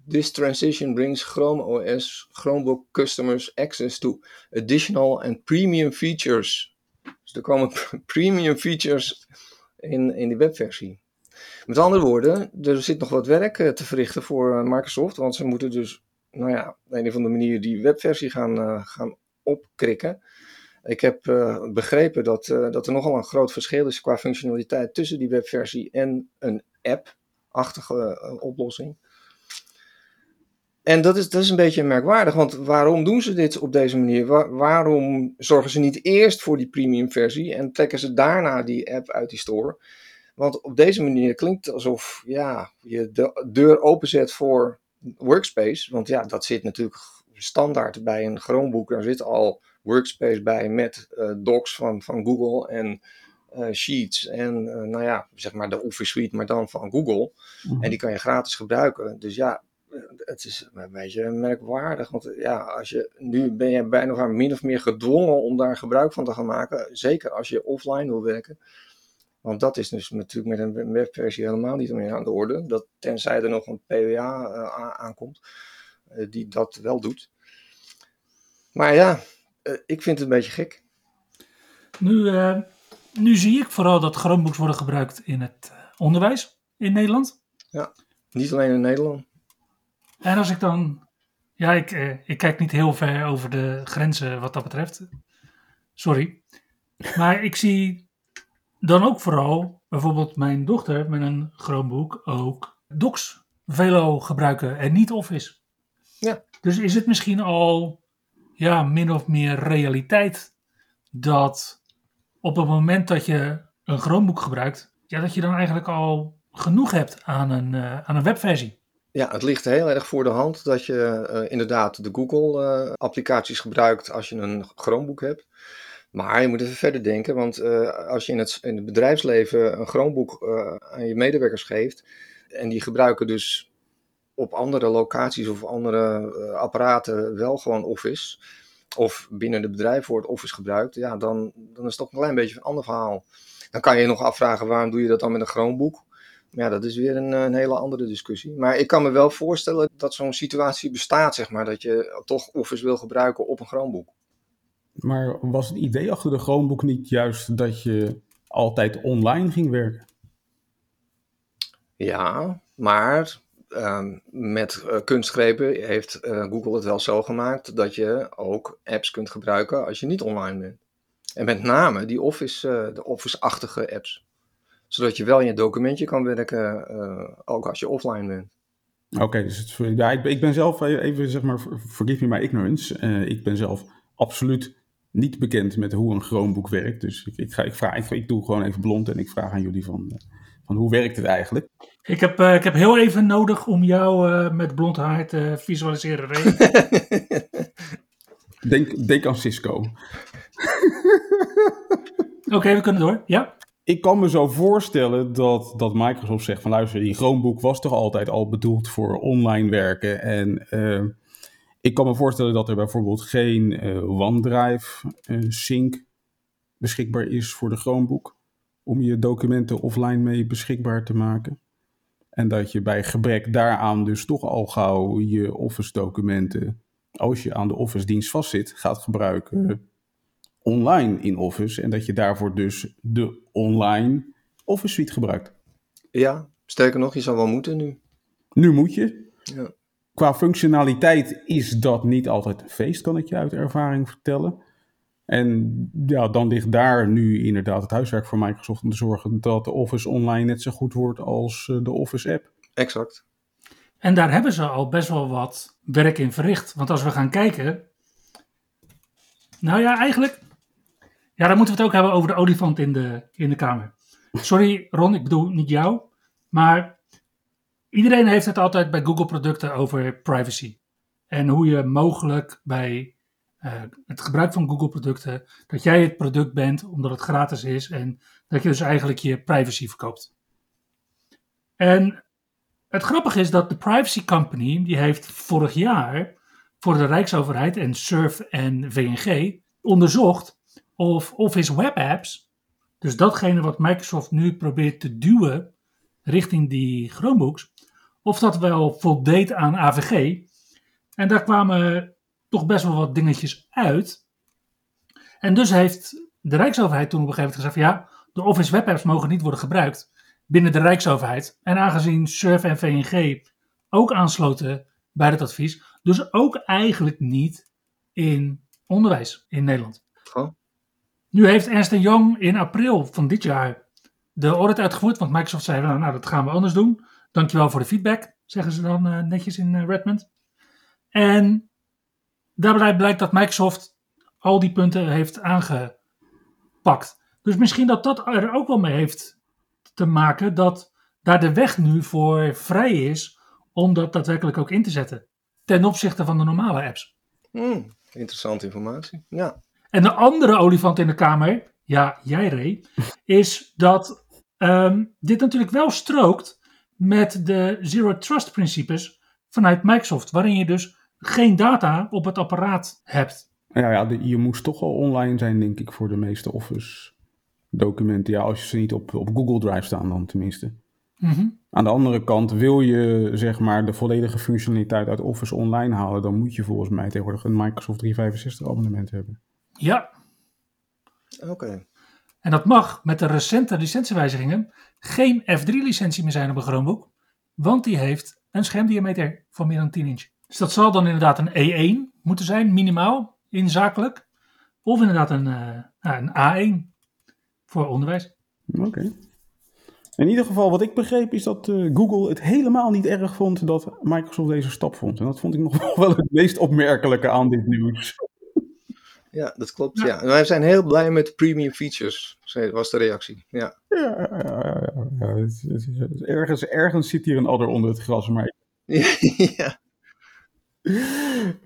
Speaker 3: This transition brings Chrome OS Chromebook customers access to additional and premium features. Dus er komen premium features in, in die webversie. Met andere woorden, er zit nog wat werk te verrichten voor Microsoft. Want ze moeten dus, nou ja, op een of andere manier die webversie gaan, gaan opkrikken. Ik heb uh, begrepen dat, uh, dat er nogal een groot verschil is qua functionaliteit tussen die webversie en een app-achtige uh, oplossing. En dat is, dat is een beetje merkwaardig, want waarom doen ze dit op deze manier? Waar, waarom zorgen ze niet eerst voor die premium versie en trekken ze daarna die app uit die store? Want op deze manier klinkt het alsof ja, je de deur openzet voor Workspace. Want ja, dat zit natuurlijk standaard bij een Chromebook. Daar zit al Workspace bij met uh, docs van, van Google en eh, Sheets en eh, nou ja, zeg maar de Office Suite, maar dan van Google.
Speaker 1: Mhm.
Speaker 3: En die kan je gratis gebruiken. Dus ja, eh, het is een beetje merkwaardig. Want ja, als je, nu ben je bijna van min of meer gedwongen om daar gebruik van te gaan maken. Zeker als je offline wil werken. Want dat is dus natuurlijk met een webversie helemaal niet meer aan de orde. Dat, tenzij er nog een PWA eh, aankomt eh, die dat wel doet. Maar ja, eh, ik vind het een beetje gek.
Speaker 2: Nu, eh, nu zie ik vooral dat Chromebooks worden gebruikt in het eh, onderwijs in Nederland.
Speaker 3: Niet alleen in Nederland.
Speaker 2: En als ik dan. Ja, ik, eh, ik kijk niet heel ver over de grenzen wat dat betreft. Sorry. Maar ik zie dan ook vooral bijvoorbeeld mijn dochter met een Chromebook ook Docs Velo gebruiken en niet Office.
Speaker 3: Ja.
Speaker 2: Dus is het misschien al ja, min of meer realiteit dat op het moment dat je een Chromebook gebruikt, ja, dat je dan eigenlijk al genoeg hebt aan een, eh, aan een webversie.
Speaker 3: Ja, het ligt heel erg voor de hand dat je eh, inderdaad de Google-applicaties gebruikt als je een Chromebook hebt. Maar je moet even verder denken, want eh, als je in het, in het bedrijfsleven een Chromebook eh, aan je medewerkers geeft en die gebruiken dus op andere locaties of andere eh, apparaten wel gewoon Office, of binnen het bedrijf wordt Office gebruikt, ja, dan, dan is het toch een klein beetje een ander verhaal. Dan kan je je nog afvragen waarom doe je dat dan met een Chromebook? Maar ja, dat is weer een, een hele andere discussie. Maar ik kan me wel voorstellen dat zo'n situatie bestaat, zeg maar, dat je toch Office wil gebruiken op een Chromebook.
Speaker 1: Maar was het idee achter de Chromebook niet juist dat je altijd online ging werken?
Speaker 3: Ja, maar ehm, met eh, kunstgrepen heeft eh, Google het wel zo gemaakt dat je ook apps kunt gebruiken als je niet online bent. En met name die Office, eh, de Office-achtige apps. Zodat je wel in je documentje kan werken, ook als je offline bent.
Speaker 1: Oké, dus het, ik, ik ben zelf, even zeg maar, forgive me my ignorance. Ik ben zelf absoluut niet bekend met hoe een Chromebook werkt. Dus ik, ik, ga, ik, vraag, ik, ik doe gewoon even blond en ik vraag aan jullie van, van hoe werkt het eigenlijk?
Speaker 2: Ik heb, eh, ik heb heel even nodig om jou eh, met blond haar te visualiseren.
Speaker 1: Denk, denk aan Cisco.
Speaker 2: Oké, we kunnen door. Ja.
Speaker 1: Ik kan me zo voorstellen dat, dat Microsoft zegt van luister, die Chromebook was toch altijd al bedoeld voor online werken. En eh, ik kan me voorstellen dat er bijvoorbeeld geen eh, OneDrive eh, sync beschikbaar is voor de Chromebook. Om je documenten offline mee beschikbaar te maken. En dat je bij gebrek daaraan dus toch al gauw je Office documenten, als je aan de Office dienst vastzit, gaat gebruiken online in Office. En dat je daarvoor dus de online Office suite gebruikt.
Speaker 3: Ja, sterker nog, je zou wel moeten nu.
Speaker 1: Nu moet je.
Speaker 3: Ja.
Speaker 1: Qua functionaliteit is dat niet altijd een feest, kan ik je uit ervaring vertellen. En ja, dan ligt daar nu inderdaad het huiswerk voor Microsoft om te zorgen dat de Office online net zo goed wordt als eh, de Office app.
Speaker 3: Exact.
Speaker 2: En daar hebben ze al best wel wat werk in verricht. Want als we gaan kijken. Nou ja, eigenlijk. Ja, dan moeten we het ook hebben over de olifant in de, in de kamer. Sorry, Ron, ik bedoel niet jou. Maar iedereen heeft het altijd bij Google-producten over privacy. En hoe je mogelijk bij eh, het gebruik van Google-producten. dat jij het product bent omdat het gratis is. En dat je dus eigenlijk je privacy verkoopt. En het grappige is dat de Privacy Company, die heeft vorig jaar voor de Rijksoverheid en SURF en VNG onderzocht of Office Web Apps, dus datgene wat Microsoft nu probeert te duwen richting die Chromebooks, of dat wel voldeed aan AVG. En daar kwamen toch best wel wat dingetjes uit. En dus heeft de Rijksoverheid toen op een gegeven moment gezegd: ja, de Office Web Apps mogen niet worden gebruikt binnen de Rijksoverheid. En aangezien SURF en VNG ook aansloten bij dat advies, dus ook eigenlijk niet in onderwijs in Nederland.
Speaker 3: Oh.
Speaker 2: Nu heeft Ernst Young in april van dit jaar de audit uitgevoerd, want Microsoft zei, nou, nou dat gaan we anders doen. Dankjewel voor de feedback, zeggen ze dan eh, netjes in eh, Redmond. En daarbij blijkt dat Microsoft al die punten heeft aangepakt. Dus misschien dat dat er ook wel mee heeft te maken dat daar de weg nu voor vrij is om dat daadwerkelijk ook in te zetten. Ten opzichte van de normale apps.
Speaker 3: Hmm, interessante informatie. Ja.
Speaker 2: En de andere olifant in de kamer, ja, jij Ray, is dat ehm, dit natuurlijk wel strookt met de Zero Trust principes vanuit Microsoft, waarin je dus geen data op het apparaat hebt.
Speaker 1: Ja, ja de- je moest toch al online zijn, denk ik, voor de meeste Office documenten. Ja, als je ze niet op, op Google Drive staan dan tenminste.
Speaker 2: Mhm.
Speaker 1: Aan de andere kant, wil je zeg maar de volledige functionaliteit uit Office online halen, dan moet je volgens mij tegenwoordig een Microsoft 365 abonnement hebben.
Speaker 2: Ja,
Speaker 3: Oké.
Speaker 2: en dat mag met de recente licentiewijzigingen geen F3-licentie meer zijn op een Chromebook, want die heeft een schermdiameter van meer dan 10 inch. Dus dat zal dan inderdaad een E1 moeten zijn, minimaal, inzakelijk. Of inderdaad een, eh, ja, een A1 voor onderwijs.
Speaker 1: Oké. In ieder geval, wat ik begreep, is dat eh, Google het helemaal niet erg vond dat Microsoft deze stap vond. En dat vond ik nog wel het meest opmerkelijke aan dit nieuws.
Speaker 3: Ja, dat klopt.
Speaker 2: Ja.
Speaker 3: Wij zijn heel blij met de premium features, zei- was de reactie. Ja.
Speaker 1: Ja, ja, ja, ergens, ergens zit hier een adder onder het gras, maar
Speaker 3: ja.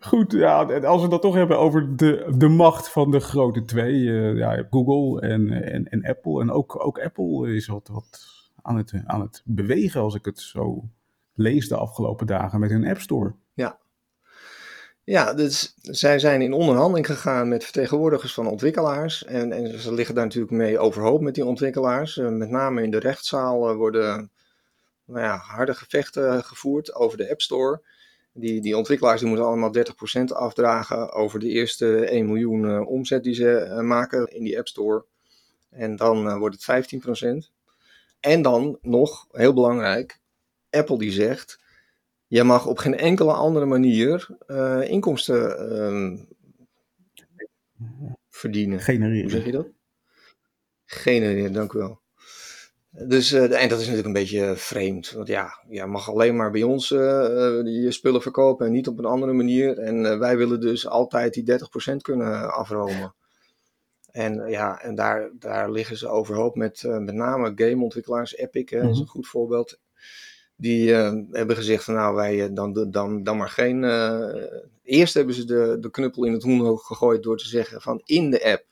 Speaker 1: Goed, ja, als we dat toch hebben over de, de macht van de grote twee, eh, ja, Google en, en, en Apple. En ook, ook Apple is wat, wat aan, het, aan het bewegen, als ik het zo lees de afgelopen dagen met hun App Store.
Speaker 3: Ja, dus zij zijn in onderhandeling gegaan met vertegenwoordigers van ontwikkelaars. En, en ze liggen daar natuurlijk mee overhoop met die ontwikkelaars. Eh, met name in de rechtszaal eh, worden nou ja, harde gevechten gevoerd over de App Store. Die, die ontwikkelaars die moeten allemaal 30% afdragen over de eerste 1 miljoen eh, omzet die ze eh, maken in die App Store. En dan eh, wordt het 15%. En dan nog, heel belangrijk, Apple die zegt... Je mag op geen enkele andere manier inkomsten ehm, verdienen. Hoe zeg
Speaker 1: Genereren.
Speaker 3: je dat? Genereren, dank u wel. Dus, eh, en dat is natuurlijk een beetje vreemd. Want ja, je mag alleen maar bij ons eh, eh, je spullen verkopen en niet op een andere manier. En wij willen dus altijd die 30% kunnen afromen. En ja, en daar, daar liggen ze overhoop met met name gameontwikkelaars. Epic hè, is een goed voorbeeld. Die hebben gezegd van nou wij dan, dan, dan maar geen... eerst hebben ze de, de knuppel in het hoenhoog gegooid door te zeggen van in de app.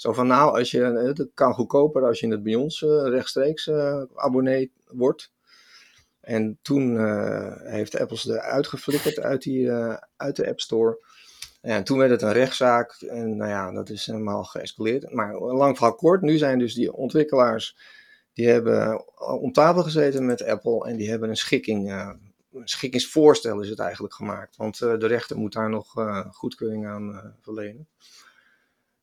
Speaker 3: Zo van nou, als je, eh, het kan goedkoper als je het bij ons eh, rechtstreeks eh, abonnee wordt. En toen eh, heeft Apple ze eruit geflikkerd uit, die, eh, uit de App Store. En toen werd het een rechtszaak en nou ja, dat is helemaal geëscaleerd. Maar lang verhaal kort, nu zijn dus die ontwikkelaars, die hebben om tafel gezeten met Apple en die hebben een schikking, eh, een schikkingsvoorstel is het eigenlijk gemaakt. Want eh, de rechter moet daar nog eh, goedkeuring aan eh, verlenen.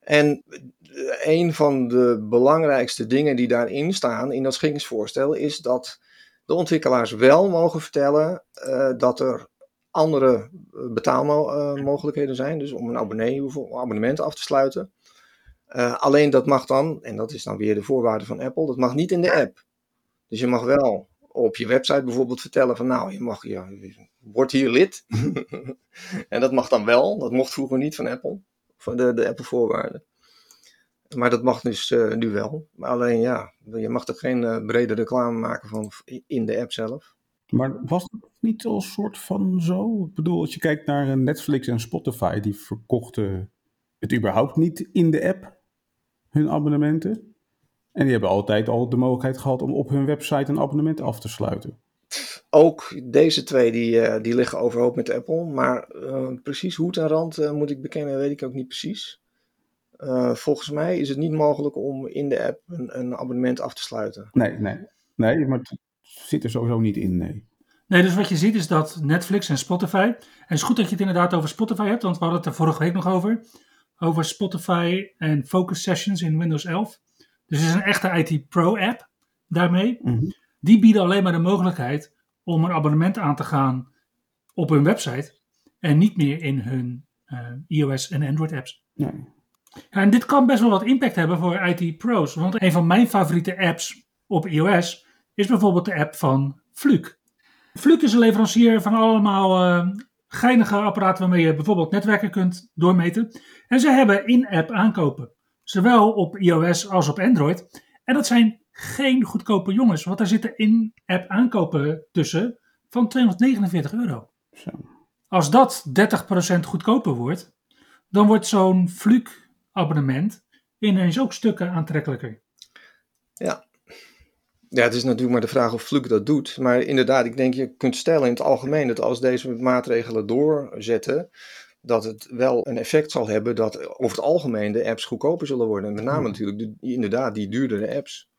Speaker 3: En eh, een van de belangrijkste dingen die daarin staan, in dat schikkingsvoorstel, is dat de ontwikkelaars wel mogen vertellen eh, dat er andere eh, betaalmogelijkheden zijn. Dus om een abonnement af te sluiten. Alleen dat mag dan, en dat is dan weer de voorwaarde van Apple, dat mag niet in de app. Dus je mag wel op je website bijvoorbeeld vertellen van nou, je mag, je, word hier lid. en dat mag dan wel, dat mocht vroeger niet van Apple, de, de Apple voorwaarden. Maar dat mag dus eh, nu wel. Maar alleen ja, je mag er geen eh, brede reclame maken van in de app zelf.
Speaker 1: Maar was het niet al soort van zo? Ik bedoel, als je kijkt naar eh, Netflix en Spotify, die verkochten het überhaupt niet in de app, hun abonnementen. En die hebben altijd al de mogelijkheid gehad om op hun website een abonnement af te sluiten.
Speaker 3: Ook deze twee die, eh, die liggen overhoop met Apple. Maar eh, precies hoed en rand eh, moet ik bekennen, weet ik ook niet precies. Eh, volgens mij is het niet mogelijk om in de app een, een abonnement af te sluiten.
Speaker 1: Nee, nee. Nee, maar het zit er sowieso niet in, nee.
Speaker 2: Nee, dus wat je ziet is dat Netflix en Spotify. En het is goed dat je het inderdaad over Spotify hebt, want we hadden het er vorige week nog over. Over Spotify en Focus Sessions in Windows 11. Dus het is een echte IT Pro app daarmee.
Speaker 1: Mhm.
Speaker 2: Die bieden alleen maar de mogelijkheid om een abonnement aan te gaan op hun website. En niet meer in hun eh, iOS en Android apps.
Speaker 1: Nee.
Speaker 2: Ja, en dit kan best wel wat impact hebben voor IT-pro's. Want een van mijn favoriete apps op iOS is bijvoorbeeld de app van Fluke. Fluke is een leverancier van allemaal eh, geinige apparaten waarmee je bijvoorbeeld netwerken kunt doormeten. En ze hebben in-app aankopen. Zowel op iOS als op Android. En dat zijn geen goedkope jongens, want daar zitten in-app aankopen tussen van 249 euro.
Speaker 1: Zo.
Speaker 2: Als dat 30% goedkoper wordt, dan wordt zo'n Fluke abonnement ineens ook stukken aantrekkelijker.
Speaker 3: Ja. Ja, het is natuurlijk maar de vraag of Fluk dat doet. Maar inderdaad, ik denk je kunt stellen in het algemeen dat als deze maatregelen doorzetten, dat het wel een effect zal hebben dat over het algemeen de apps goedkoper zullen worden. Met name natuurlijk de, inderdaad die duurdere apps.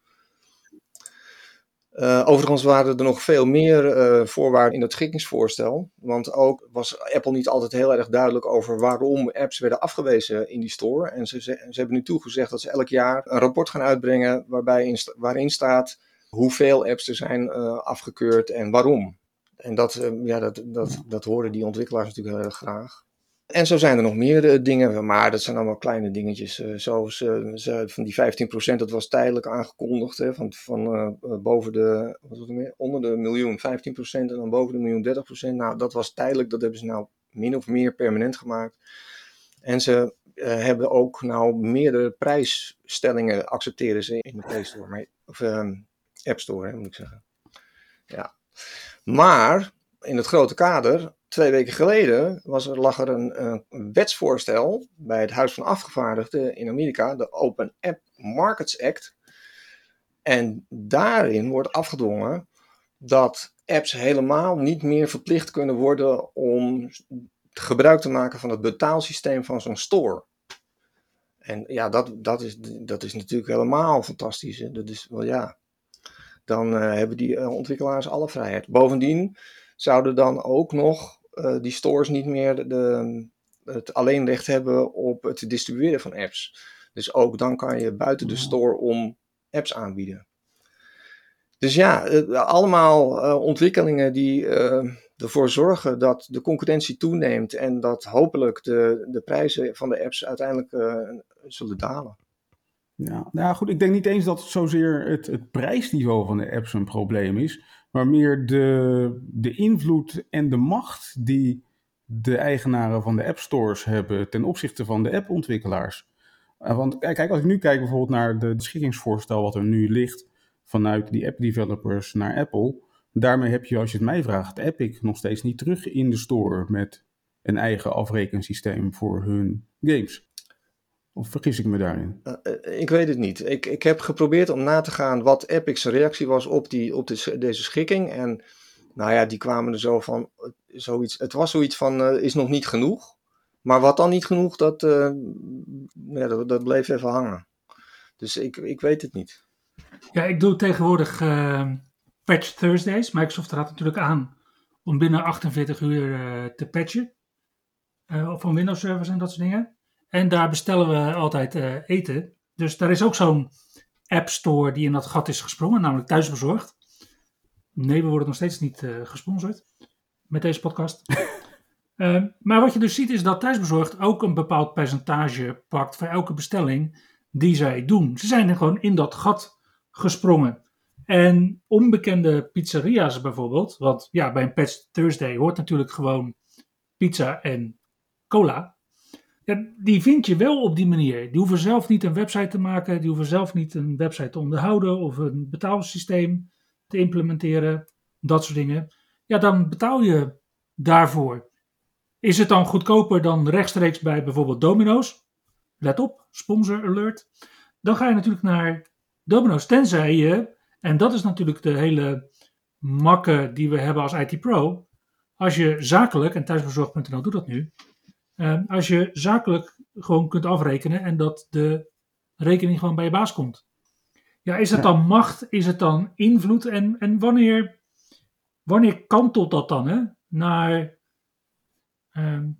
Speaker 3: Uh, overigens waren er nog veel meer uh, voorwaarden in het schikkingsvoorstel. Want ook was Apple niet altijd heel erg duidelijk over waarom apps werden afgewezen in die store. En ze, ze, hebben nu toegezegd dat ze elk jaar een rapport gaan uitbrengen waarbij in, waarin staat hoeveel apps er zijn uh, afgekeurd en waarom. En dat, ja, dat, dat, dat horen die ontwikkelaars natuurlijk heel erg graag. En zo zijn er nog meer uh, dingen, maar dat zijn allemaal kleine dingetjes. Uh, zoals uh, van die 15%, dat was tijdelijk aangekondigd. Hè, van van boven de, wat het onder de miljoen 15% en dan boven de miljoen 30%. Nou, dat was tijdelijk, dat hebben ze nou min of meer permanent gemaakt. En ze hebben ook nou meerdere prijsstellingen accepteren ze in de Play Store, of ehm, App Store, hè, moet ik zeggen. Ja. Maar in het grote kader twee weken geleden was er, lag er een, een, wetsvoorstel bij het Huis van Afgevaardigden in Amerika, de Open App Markets Act. En daarin wordt afgedwongen dat apps helemaal niet meer verplicht kunnen worden om gebruik te maken van het betaalsysteem van zo'n store. En ja, dat, dat, is, dat is natuurlijk helemaal fantastisch. Dat is wel ja. Dan uh, hebben die uh, ontwikkelaars alle vrijheid. Bovendien zouden dan ook nog uh, die stores niet meer de, het alleenrecht hebben op het distribueren van apps. Dus ook dan kan je buiten de store om apps aanbieden. Dus ja, allemaal uh, ontwikkelingen die uh, ervoor zorgen dat de concurrentie toeneemt en dat hopelijk de, de prijzen van de apps uiteindelijk zullen dalen.
Speaker 1: Ja, nou goed, ik denk niet eens dat zozeer het, het prijsniveau van de apps een probleem is maar meer de, de invloed en de macht die de eigenaren van de app stores hebben ten opzichte van de appontwikkelaars. Uh, want kijk, als ik nu kijk bijvoorbeeld naar de schikkingsvoorstel wat er nu ligt vanuit die app developers naar Apple, daarmee heb je, als je het mij vraagt, Epic nog steeds niet terug in de store met een eigen afrekensysteem voor hun games. Of vergis ik me daarin?
Speaker 3: Uh, ik weet het niet. Ik, ik heb geprobeerd om na te gaan wat Epic's reactie was op, die, op deze schikking. En nou ja, die kwamen er zo van, zoiets, het was zoiets van, uh, is nog niet genoeg. Maar wat dan niet genoeg, dat, uh, ja, dat, dat, bleef even hangen. Dus ik, ik weet het niet.
Speaker 2: Ja, ik doe tegenwoordig Patch Thursdays. Microsoft raadt natuurlijk aan om binnen 48 uur te patchen. van Windows servers en dat soort dingen. En daar bestellen we altijd uh, eten. Dus daar is ook zo'n app store die in dat gat is gesprongen, namelijk thuisbezorgd. Nee, we worden nog steeds niet uh, gesponsord met deze podcast. uh, maar wat je dus ziet is dat thuisbezorgd ook een bepaald percentage pakt voor elke bestelling die zij doen. Ze zijn er gewoon in dat gat gesprongen. En onbekende pizzeria's bijvoorbeeld, want ja, bij een Patch Thursday hoort natuurlijk gewoon pizza en cola. Die vind je wel op die manier. Die hoeven zelf niet een website te maken, die hoeven zelf niet een website te onderhouden of een betaalsysteem te implementeren, dat soort dingen. Ja, dan betaal je daarvoor. Is het dan goedkoper dan rechtstreeks bij bijvoorbeeld Domino's? Let op, sponsor alert. Dan ga je natuurlijk naar Domino's, tenzij je, en dat is natuurlijk de hele makke die we hebben als IT Pro. Als je zakelijk, en thuisbezorg.nl doet dat nu, Ehm, als je zakelijk gewoon kunt afrekenen en dat de rekening gewoon bij je baas komt. Ja, is het dan macht? Is het dan invloed? En, en wanneer, wanneer kantelt dat dan hè? naar.
Speaker 1: Ehm,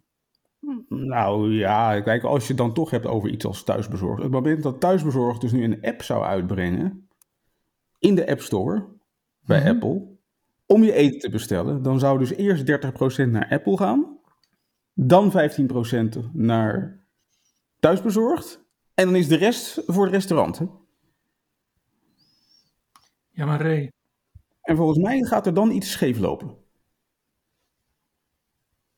Speaker 1: nou ja, kijk, als je het dan toch hebt over iets als thuisbezorgd. Het moment dat thuisbezorgd dus nu een app zou uitbrengen in de App Store bij mhm. Apple om je eten te bestellen, dan zou dus eerst 30% naar Apple gaan. Dan 15% naar thuisbezorgd. En dan is de rest voor het restaurant. Hè?
Speaker 2: Ja, maar Ray.
Speaker 1: En volgens mij gaat er dan iets scheef lopen.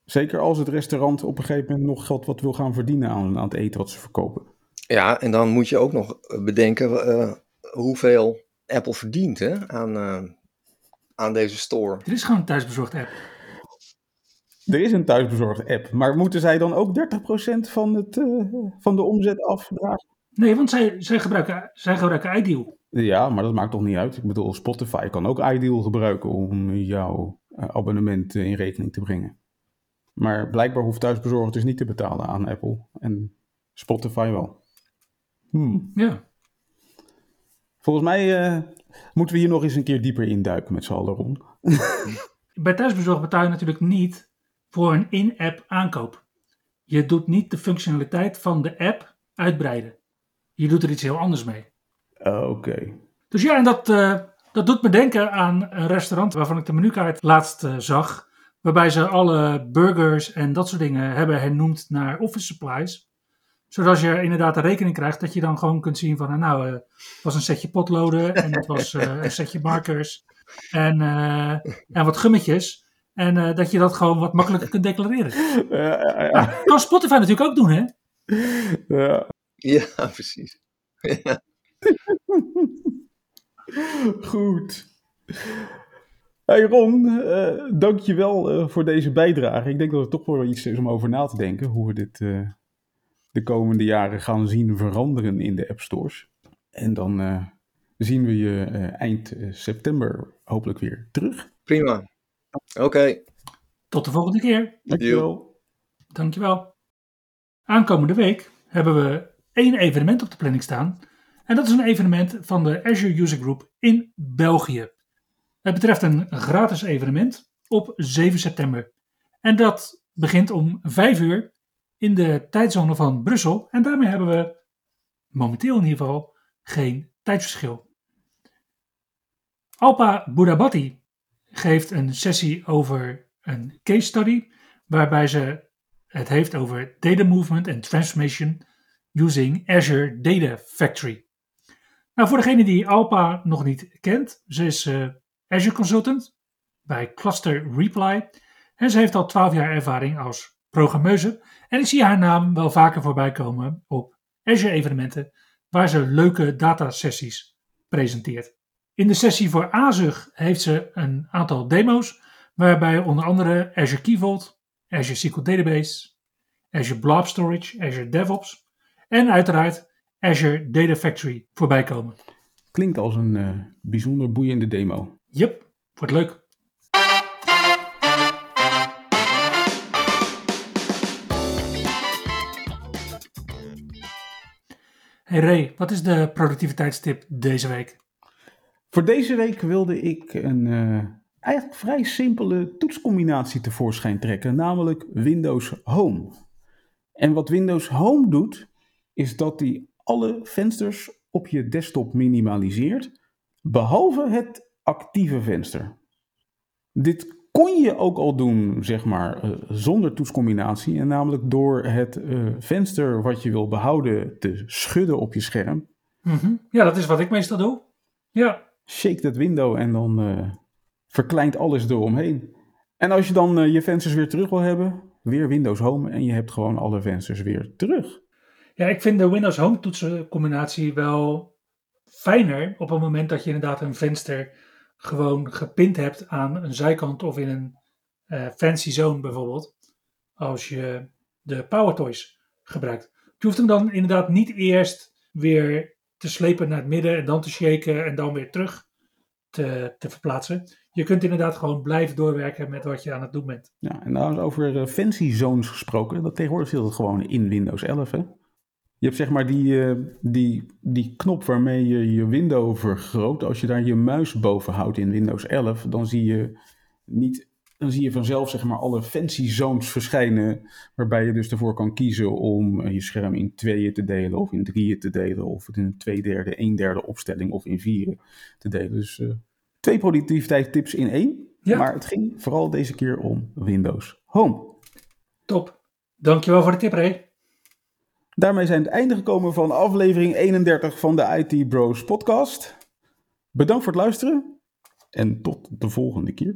Speaker 1: Zeker als het restaurant op een gegeven moment nog geld wat wil gaan verdienen aan, aan het eten wat ze verkopen.
Speaker 3: Ja, en dan moet je ook nog bedenken uh, hoeveel Apple verdient hè, aan, uh, aan deze store.
Speaker 2: Er is gewoon een thuisbezorgd app.
Speaker 1: Er is een thuisbezorgde app, maar moeten zij dan ook 30% van, het, uh, van de omzet afdragen?
Speaker 2: Nee, want zij, zij, gebruiken, zij gebruiken Ideal.
Speaker 1: Ja, maar dat maakt toch niet uit. Ik bedoel, Spotify kan ook Ideal gebruiken om jouw eh, abonnement eh, in rekening te brengen. Maar blijkbaar hoeft thuisbezorgd dus niet te betalen aan Apple. En Spotify wel. Hmm.
Speaker 2: Ja.
Speaker 1: Volgens mij eh, moeten we hier nog eens een keer dieper induiken met z'n allen.
Speaker 2: Bij thuisbezorgd betaal je natuurlijk niet voor een in-app aankoop. Je doet niet de functionaliteit van de app uitbreiden. Je doet er iets heel anders mee.
Speaker 1: Uh, Oké.
Speaker 2: Dus ja, en dat, uh, dat doet me denken aan een restaurant waarvan ik de menukaart laatst uh, zag. Waarbij ze alle burgers en dat soort dingen hebben hernoemd naar office supplies. Zodat je inderdaad een rekening krijgt, dat je dan gewoon kunt zien van nou, het was een setje potloden en het was een setje markers en, en wat gummetjes. En uh, dat je dat gewoon wat makkelijker kunt declareren.
Speaker 1: Ja, ja, ja.
Speaker 2: Nou, kan Spotify natuurlijk ook doen, hè?
Speaker 1: ja.
Speaker 3: Ja, precies. Ja.
Speaker 1: Goed. Hey Ron, uh, dankjewel uh, voor deze bijdrage. Ik denk dat het toch wel iets is om over na te denken. Hoe we dit uh, de komende jaren gaan zien veranderen in de app stores. En dan zien we je eind september hopelijk weer terug.
Speaker 3: Prima. Oké. Okay.
Speaker 2: Tot de volgende keer.
Speaker 1: Dankjewel.
Speaker 2: Dankjewel. Aankomende week hebben we één evenement op de planning staan. En dat is een evenement van de Azure User Group in België. Het betreft een gratis evenement op 7 september. En dat begint om 5 uur in de tijdzone van Brussel. En daarmee hebben we momenteel in ieder geval geen tijdsverschil. Alpa Budabati geeft een sessie over een case study, waarbij ze het heeft over data movement en transformation using Azure Data Factory. Nou, voor degene die Alpa nog niet kent, ze is uh, Azure Consultant bij Cluster Reply en ze heeft al 12 jaar ervaring als programmeuse. En ik zie haar naam wel vaker voorbij komen op Azure evenementen, waar ze leuke datasessies presenteert. In de sessie voor Azure heeft ze een aantal demo's, waarbij onder andere Azure Key Vault, Azure SQL Database, Azure Blob Storage, Azure DevOps en uiteraard Azure Data Factory voorbij komen.
Speaker 1: Klinkt als een uh, bijzonder boeiende demo.
Speaker 2: Yep, wordt leuk. Hey Ray, wat is de productiviteitstip deze week?
Speaker 1: Voor deze week wilde ik een uh, eigenlijk vrij simpele toetscombinatie tevoorschijn trekken, namelijk Windows Home. En wat Windows Home doet, is dat hij alle vensters op je desktop minimaliseert, behalve het actieve venster. Dit kon je ook al doen, zeg maar, uh, zonder toetscombinatie. En namelijk door het uh, venster wat je wil behouden te schudden op je scherm.
Speaker 2: -hmm. Ja, dat is wat ik meestal doe. Ja.
Speaker 1: Shake dat window en dan uh, verkleint alles eromheen. En als je dan je vensters weer terug wil hebben, weer Windows Home en je hebt gewoon alle vensters weer terug.
Speaker 2: Ja, ik vind de Windows Home toetsencombinatie wel fijner op het moment dat je inderdaad een venster gewoon gepind hebt aan een zijkant of in een fancy zone bijvoorbeeld. Als je de Power Toys gebruikt. Je hoeft hem dan inderdaad niet eerst weer te slepen naar het midden en dan te shaken en dan weer terug te, te verplaatsen. Je kunt inderdaad gewoon blijven doorwerken met wat je aan het doen bent.
Speaker 1: Ja, en nou over uh, fancy zones gesproken. Dat tegenwoordig zit het gewoon in Windows 11 hè? Je hebt zeg maar die, uh, die, die knop waarmee je je window vergroot. Als je daar je muis boven houdt in Windows 11, dan zie je niet dan zie je vanzelf zeg maar alle fancy zones verschijnen, waarbij je dus ervoor kan kiezen om je scherm in tweeën te delen of in drieën te delen of in een twee derde, een derde opstelling of in vieren te delen. Dus uh, twee productiviteitstips in één, ja. maar het ging vooral deze keer om Windows Home.
Speaker 2: Top, dankjewel voor de tip Ray.
Speaker 1: Daarmee zijn we het einde gekomen van aflevering 31 van de IT Bros podcast. Bedankt voor het luisteren en tot de volgende keer.